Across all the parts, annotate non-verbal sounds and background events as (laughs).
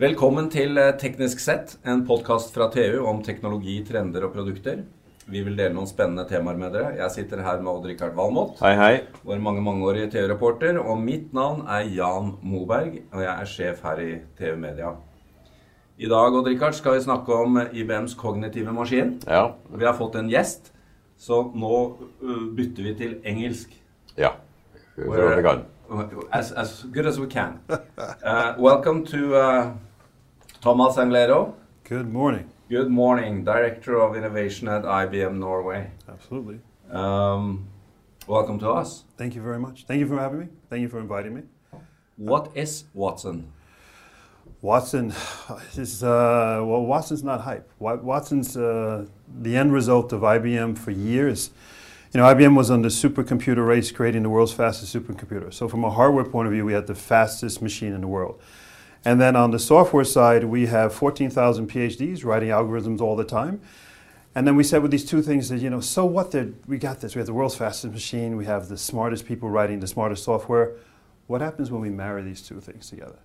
Velkommen til eh, Teknisk sett, en podkast fra TU om teknologi, trender og produkter. Vi vil dele noen spennende temaer med dere. Jeg sitter her med Odd-Rikard Valmot, Hei, hei. vår mange mangeårige TU-reporter. Og mitt navn er Jan Moberg, og jeg er sjef her i TU Media. I dag Odd-Rikard, skal vi snakke om IBMs kognitive maskin. Ja. Vi har fått en gjest, så nå uh, bytter vi til engelsk. ja. Kan. As, as good as we can. (laughs) Uh, welcome to uh, Thomas Anglero. Good morning. Good morning, Director of Innovation at IBM Norway. Absolutely. Um, welcome to us. Thank you very much. Thank you for having me. Thank you for inviting me. What is Watson? Watson (sighs) is uh, well. Watson's not hype. Watson's uh, the end result of IBM for years. You know, IBM was on the supercomputer race, creating the world's fastest supercomputer. So, from a hardware point of view, we had the fastest machine in the world. And then on the software side, we have 14,000 PhDs writing algorithms all the time. And then we said with these two things that, you know, so what? that We got this. We have the world's fastest machine. We have the smartest people writing the smartest software. What happens when we marry these two things together?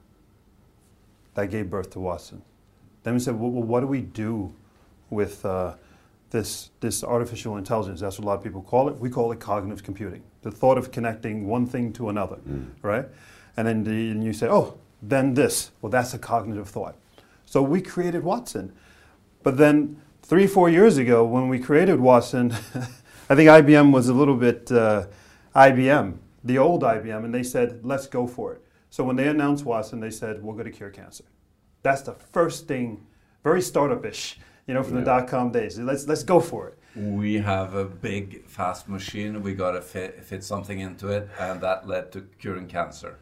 That gave birth to Watson. Then we said, well, well what do we do with uh, this, this artificial intelligence? That's what a lot of people call it. We call it cognitive computing. The thought of connecting one thing to another, right? And then the, and you say, oh, then this. Well, that's a cognitive thought. So we created Watson. But then three, four years ago, when we created Watson, (laughs) I think IBM was a little bit uh, IBM, the old IBM, and they said, let's go for it. So when they announced Watson, they said, we're going to cure cancer. That's the first thing, very startup-ish, you know, from the dot-com days. Let's, let's go for it. We have a big, fast machine. We got to fit, fit something into it, and that led to curing cancer.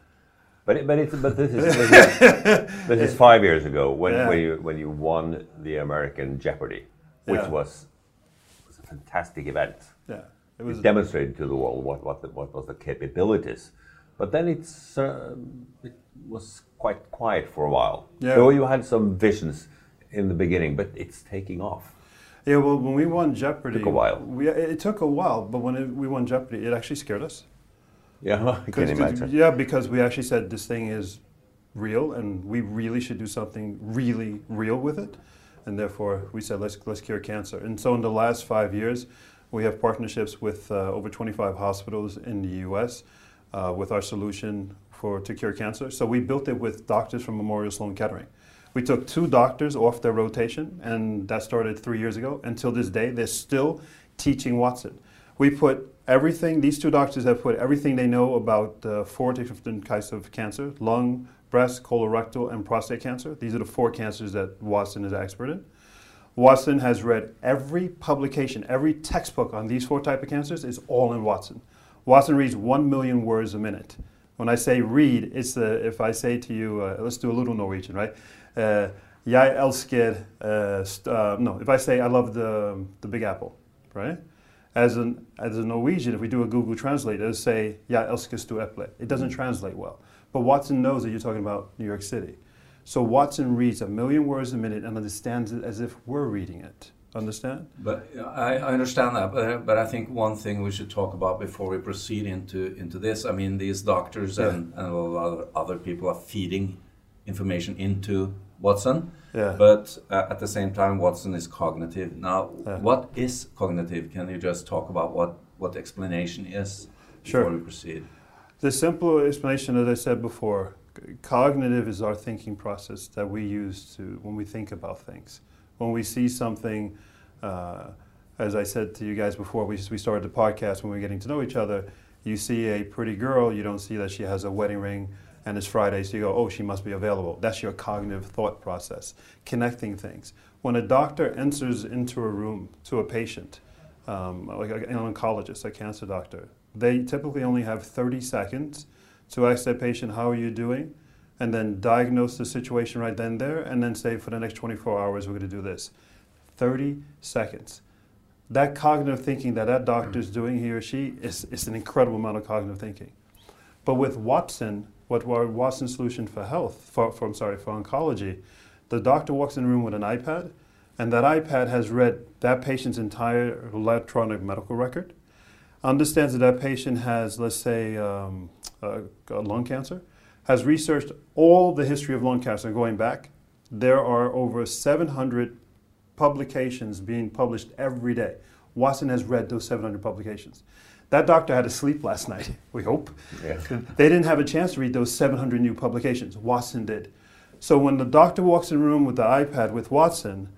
But, it, but, it's, but this, is, this, is, (laughs) this is five years ago when, Yeah. when, you, when you won the American Jeopardy, which Yeah. was, was a fantastic event. Yeah, it was It was. demonstrated to the world what, what, the, what was the capabilities. But then it's, uh, it was quite quiet for a while. Yeah. So you had some visions in the beginning, but it's taking off. Yeah, well, when we won Jeopardy, Took a while. We, it took a while, but when it, we won Jeopardy, it actually scared us. Yeah, (laughs) I can imagine. Yeah, because we actually said this thing is real, and we really should do something really real with it, and therefore we said let's let's cure cancer. And so in the last five years, we have partnerships with uh, over 25 hospitals in the U.S. Uh, with our solution for to cure cancer. So we built it with doctors from Memorial Sloan Kettering. We took two doctors off their rotation, and that started three years ago. Until this day, they're still teaching Watson. We put everything, these two doctors have put everything they know about uh, four different kinds of cancer lung, breast, colorectal, and prostate cancer. These are the four cancers that Watson is expert in. Watson has read every publication, every textbook on these four type of cancers is all in Watson. Watson reads one million words a minute. When I say read, it's the if I say to you, uh, let's do a little Norwegian, right? Uh, elsker, uh, st- uh, no, if I say I love the, the Big Apple, right? As, an, as a Norwegian, if we do a Google Translate, it'll say Jeg elsker Stu Eple. It doesn't translate well. But Watson knows that you're talking about New York City. So Watson reads a million words a minute and understands it as if we're reading it. Understand? But I, I understand that, but, but I think one thing we should talk about before we proceed into, into this, I mean, these doctors and, and a lot of other people are feeding information into Watson, Yeah. but uh, at the same time, Watson is cognitive. Now, Yeah. what is cognitive? Can you just talk about what, what the explanation is Sure. before we proceed? The simple explanation, as I said before, cognitive is our thinking process that we use to when we think about things. When we see something, uh, as I said to you guys before we, we started the podcast, when we we're getting to know each other, you see a pretty girl, you don't see that she has a wedding ring and it's Friday, so you go, oh, she must be available. That's your cognitive thought process, connecting things. When a doctor enters into a room to a patient, um, like an oncologist, a cancer doctor, they typically only have 30 seconds to ask that patient, How are you doing? and then diagnose the situation right then and there, and then say, For the next 24 hours, we're going to do this. 30 seconds. That cognitive thinking that that doctor is doing, he or she, is, is an incredible amount of cognitive thinking. But with Watson, what our Watson solution for health, for, for I'm sorry, for oncology, the doctor walks in the room with an iPad, and that iPad has read that patient's entire electronic medical record, understands that that patient has, let's say, um, uh, lung cancer, has researched all the history of lung cancer going back there are over 700 publications being published every day. Watson has read those 700 publications. That doctor had to sleep last night, (laughs) we hope. Yeah. They didn't have a chance to read those 700 new publications. Watson did. So when the doctor walks in the room with the iPad with Watson,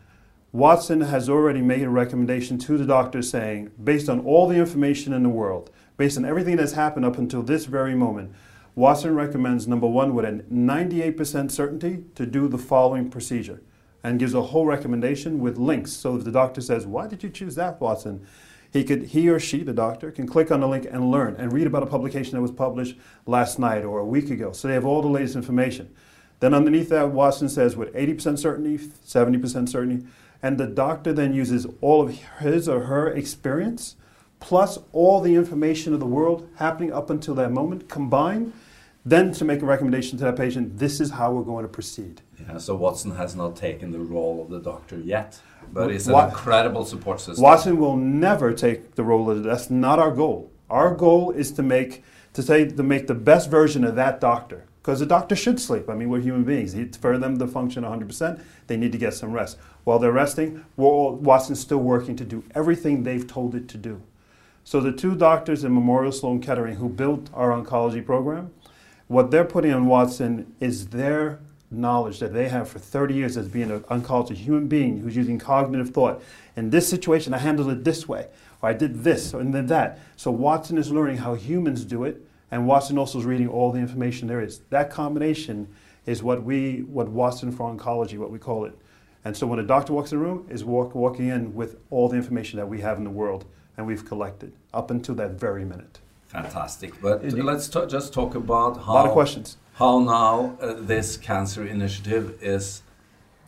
Watson has already made a recommendation to the doctor saying, based on all the information in the world, based on everything that's happened up until this very moment, Watson recommends number one, with a 98% certainty, to do the following procedure and gives a whole recommendation with links. So if the doctor says, Why did you choose that, Watson? He could he or she, the doctor, can click on the link and learn and read about a publication that was published last night or a week ago. So they have all the latest information. Then underneath that, Watson says with 80% certainty, 70% certainty, and the doctor then uses all of his or her experience plus all the information of the world happening up until that moment combined, then to make a recommendation to that patient, this is how we're going to proceed. Yeah, so Watson has not taken the role of the doctor yet, but it's an Wa- incredible support system. Watson will never take the role of that's not our goal. Our goal is to make to say to make the best version of that doctor. Because the doctor should sleep. I mean, we're human beings. For them to function 100%, they need to get some rest. While they're resting, we're all, Watson's still working to do everything they've told it to do. So the two doctors in Memorial Sloan Kettering who built our oncology program, what they're putting on Watson is their knowledge that they have for 30 years as being an uncultured human being who's using cognitive thought. In this situation, I handled it this way, or I did this, and then that. So Watson is learning how humans do it, and Watson also is reading all the information there is. That combination is what we, what Watson for oncology, what we call it. And so when a doctor walks in the room, is walk, walking in with all the information that we have in the world and we've collected up until that very minute. Fantastic. But let's just talk about how A lot of questions. How now uh, this cancer initiative is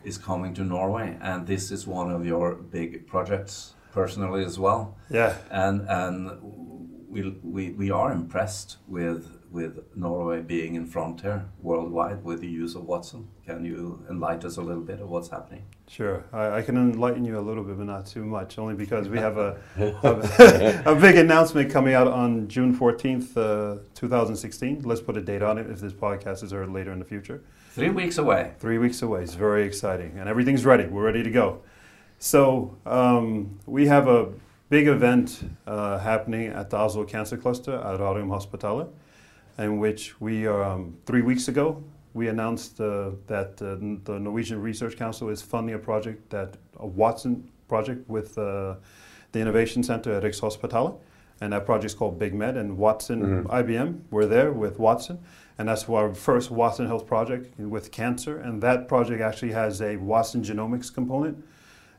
is coming to Norway, and this is one of your big projects personally as well. Yeah. And and we we, we are impressed with with Norway being in front here worldwide with the use of Watson. Can you enlighten us a little bit of what's happening? Sure, I, I can enlighten you a little bit, but not too much, only because we have a, (laughs) a, (laughs) a big announcement coming out on June 14th, uh, 2016. Let's put a date on it if this podcast is heard later in the future. Three weeks away. Three weeks away. It's very exciting, and everything's ready. We're ready to go. So um, we have a big event uh, happening at the Oslo Cancer Cluster at Radium Hospitalet, in which we um, three weeks ago we announced uh, that uh, the Norwegian Research Council is funding a project that a Watson project with uh, the Innovation Center at Rikshospitalet, and that project is called Big Med. And Watson, IBM, we're there with Watson, and that's our first Watson Health project with cancer. And that project actually has a Watson genomics component.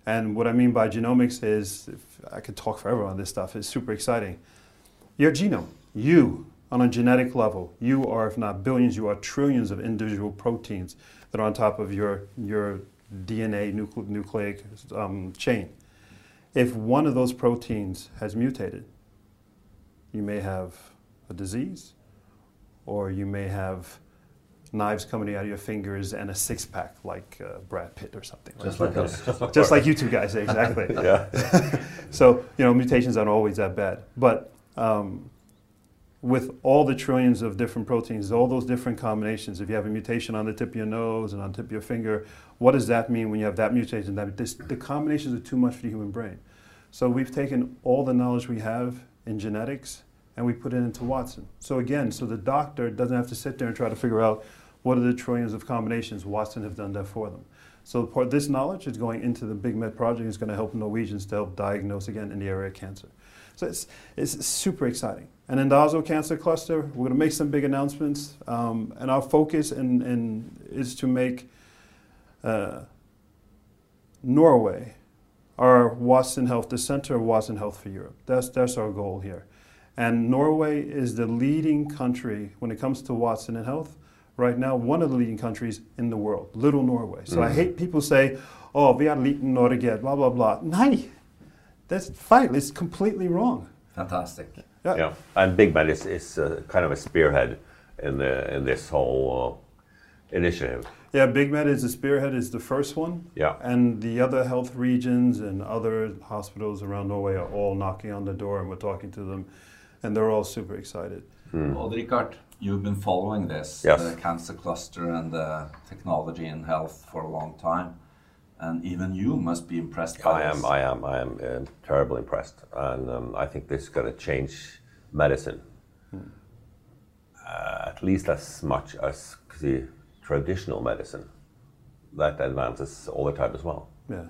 And what I mean by genomics is, if I could talk forever on this stuff, it's super exciting. Your genome, you, on a genetic level, you are, if not billions, you are trillions of individual proteins that are on top of your, your DNA nucle- nucleic um, chain. If one of those proteins has mutated, you may have a disease, or you may have knives coming out of your fingers and a six pack like uh, Brad Pitt or something. Just like us. Just like you two guys, exactly. (laughs) Yeah. (laughs) So, you know, mutations aren't always that bad. But um, with all the trillions of different proteins, all those different combinations, if you have a mutation on the tip of your nose and on the tip of your finger, what does that mean when you have that mutation? That this, the combinations are too much for the human brain. So we've taken all the knowledge we have in genetics and we put it into Watson. So again, so the doctor doesn't have to sit there and try to figure out what are the trillions of combinations. Watson have done that for them. So part, this knowledge is going into the Big Med project. It's going to help Norwegians to help diagnose again in the area of cancer. So it's, it's super exciting. And in the Oslo Cancer Cluster, we're going to make some big announcements. Um, and our focus in, in, is to make uh, Norway our Watson Health, the center of Watson Health for Europe. That's, that's our goal here. And Norway is the leading country when it comes to Watson and health. Right now, one of the leading countries in the world, little Norway. So I hate people say, oh, vi er liten Norge, blah, blah, blah. Nej, that's fine. It's completely wrong. Fantastic. Yeah. Yeah, and Big Med is, is uh, kind of a spearhead in the, in this whole uh, initiative. Yeah, Big Med is the spearhead, is the first one. Yeah. And the other health regions and other hospitals around Norway are all knocking on the door and we're talking to them. and they're all super excited. Odd Rikard, you've been following this, Yes. the cancer cluster and the technology in health for a long time. And even you must be impressed by I this. am, I am, I am uh, terribly impressed, and um, I think this is going to change medicine uh, at least as much as the traditional medicine that advances all the time as well. Yeah.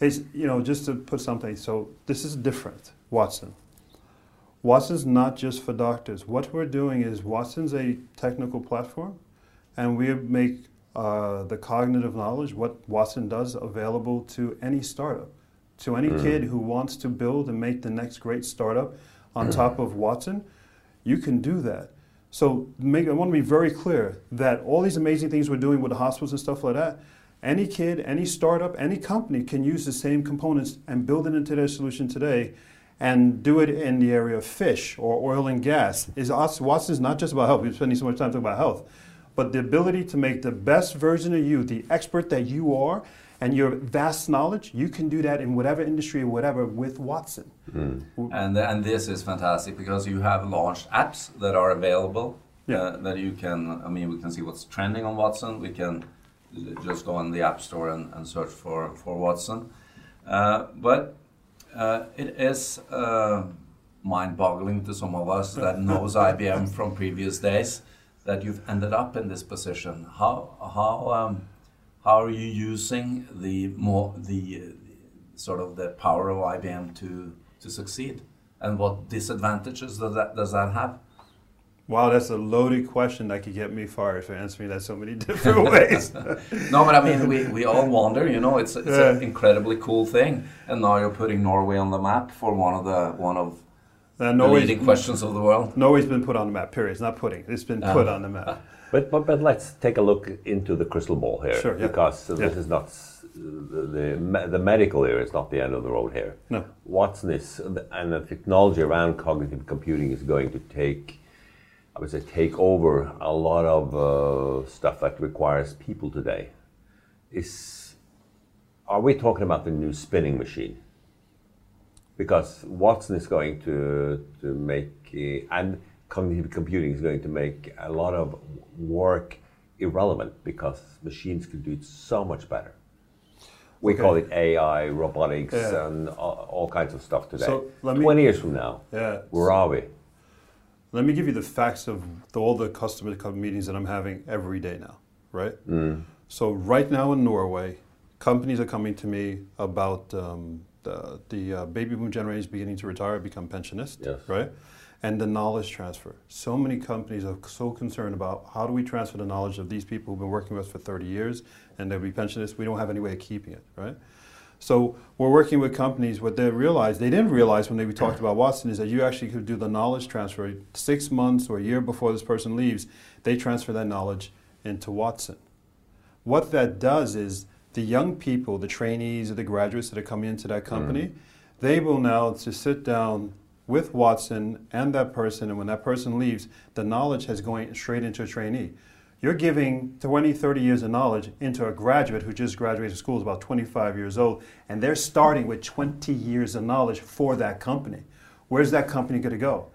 It's, you know, just to put something, so this is different, Watson. Watson's not just for doctors. What we're doing is Watson's a technical platform, and we make uh, the cognitive knowledge, what Watson does, available to any startup, to any kid who wants to build and make the next great startup on top of Watson. You can do that. So make, I want to be very clear that all these amazing things we're doing with the hospitals and stuff like that, any kid, any startup, any company can use the same components and build it into their solution today and do it in the area of fish or oil and gas. Is Watson is not just about health. We're spending so much time talking about health. But the ability to make the best version of you, the expert that you are, and your vast knowledge, you can do that in whatever industry or whatever with Watson. And, and this is fantastic because you have launched apps that are available Yeah. uh, that you can, I mean, we can see what's trending on Watson. We can just go on the App Store and, and search for, for Watson. Uh, but uh, it is uh, mind boggling to some of us that knows IBM (laughs) from previous days that you've ended up in this position. How, how, um, how are you using the more the uh, sort of the power of IBM to to succeed, and what disadvantages does that does that have? Wow, that's a loaded question that could get me fired for answering that so many (laughs) different (laughs) ways. No, but I mean, we, we all wonder. You know, it's it's an incredibly cool thing, and now you're putting Norway on the map for one of the one of Uh, the Norway's, leading questions of the world. Norway's been put on the map, period. It's not putting, it's been put on the map. (laughs) But, but, but let's take a look into the crystal ball here, Sure, yeah. because Yeah. this is not the, the the medical area is not the end of the road here. No. Watson is, and the technology around cognitive computing is going to take, I would say, take over a lot of uh, stuff that requires people today. Is are we talking about the new spinning machine? Because Watson is going to to make uh, and cognitive computing is going to make a lot of work irrelevant because machines can do it so much better. We Okay. call it AI, robotics, Yeah. and all, all kinds of stuff today. So, let me- Twenty years from now, Yeah. where are we? Let me give you the facts of the, all the customer meetings that I'm having every day now, right? So right now in Norway, companies are coming to me about um, the, the uh, baby boom generation is beginning to retire, become pensionists, Yes. right? And the knowledge transfer. So many companies are so concerned about how do we transfer the knowledge of these people who've been working with us for 30 years and they'll be pensionists. We don't have any way of keeping it, right? So we're working with companies. What they realized, they didn't realize when they talked about Watson, is that you actually could do the knowledge transfer six months or a year before this person leaves. They transfer that knowledge into Watson. What that does is the young people, the trainees or the graduates that are coming into that company, mm-hmm. they will now to sit down with Watson and that person, and when that person leaves, the knowledge has going straight into a trainee. You're giving 20, 30 years of knowledge into a graduate who just graduated school, is about 25 years old, and they're starting with 20 years of knowledge for that company. Where's that company going to go?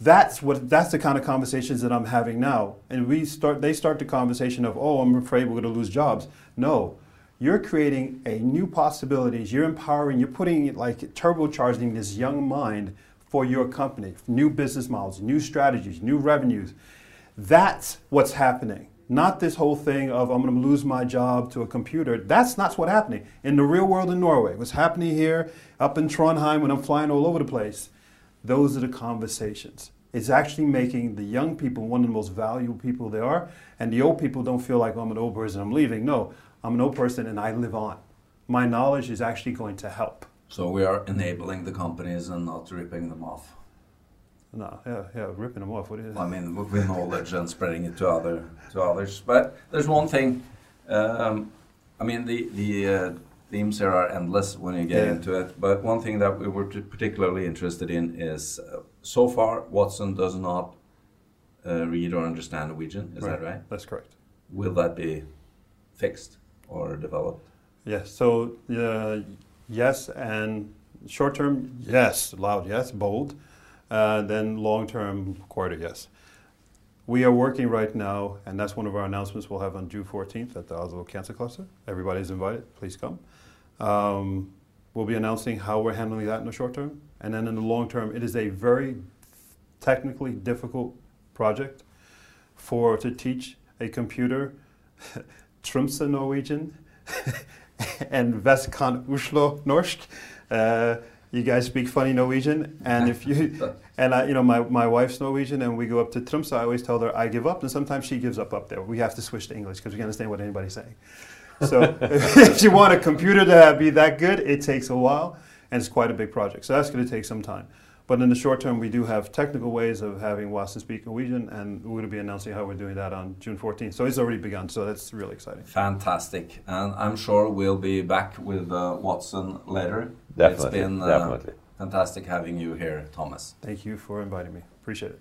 That's what that's the kind of conversations that I'm having now. And we start they start the conversation of, "Oh, I'm afraid we're going to lose jobs." No. You're creating a new possibilities. You're empowering, you're putting it like turbocharging this young mind for your company, new business models, new strategies, new revenues. That's what's happening. Not this whole thing of I'm going to lose my job to a computer. That's not what's happening in the real world in Norway. What's happening here, up in Trondheim, when I'm flying all over the place, those are the conversations. It's actually making the young people one of the most valuable people they are, and the old people don't feel like "Oh, I'm an old person, I'm leaving. No, I'm an old person and I live on. My knowledge is actually going to help. So we are enabling the companies and not ripping them off. No, yeah, yeah, ripping them off. What is it? I mean, with knowledge and spreading it to other to others. But there's one thing. Um, I mean, the the uh, themes here are endless when you get Yeah. into it. But one thing that we were particularly interested in is, uh, so far, Watson does not uh, read or understand Norwegian. Is that right? That's correct. Will that be fixed or developed? Yes. So uh, yes, and short term, yes, loud, yes, bold. Uh, then long term, quarter, yes. We are working right now, and that's one of our announcements we'll have on June 14th at the Oslo Cancer Cluster. Everybody's invited, please come. Um, we'll be announcing how we're handling that in the short term. And then in the long term, it is a very technically difficult project for to teach a computer (laughs) Tromsø Norwegian (laughs) and Vestkant Oslo Norsk. Uh, you guys speak funny Norwegian, and if you (laughs) and I, you know, my, my wife's Norwegian, and we go up to Tromsø. I always tell her I give up, and sometimes she gives up up there. We have to switch to English because we can't understand what anybody's saying. So (laughs) (laughs) if you want a computer to be that good, it takes a while, and it's quite a big project. So that's going to take some time. But in the short term, we do have technical ways of having Watson speak Norwegian, and we're going to be announcing how we're doing that on June 14th. So it's already begun, so that's really exciting. Fantastic. And I'm sure we'll be back with uh, Watson later. Definitely. It's been uh, definitely. fantastic having you here, Thomas. Thank you for inviting me. Appreciate it.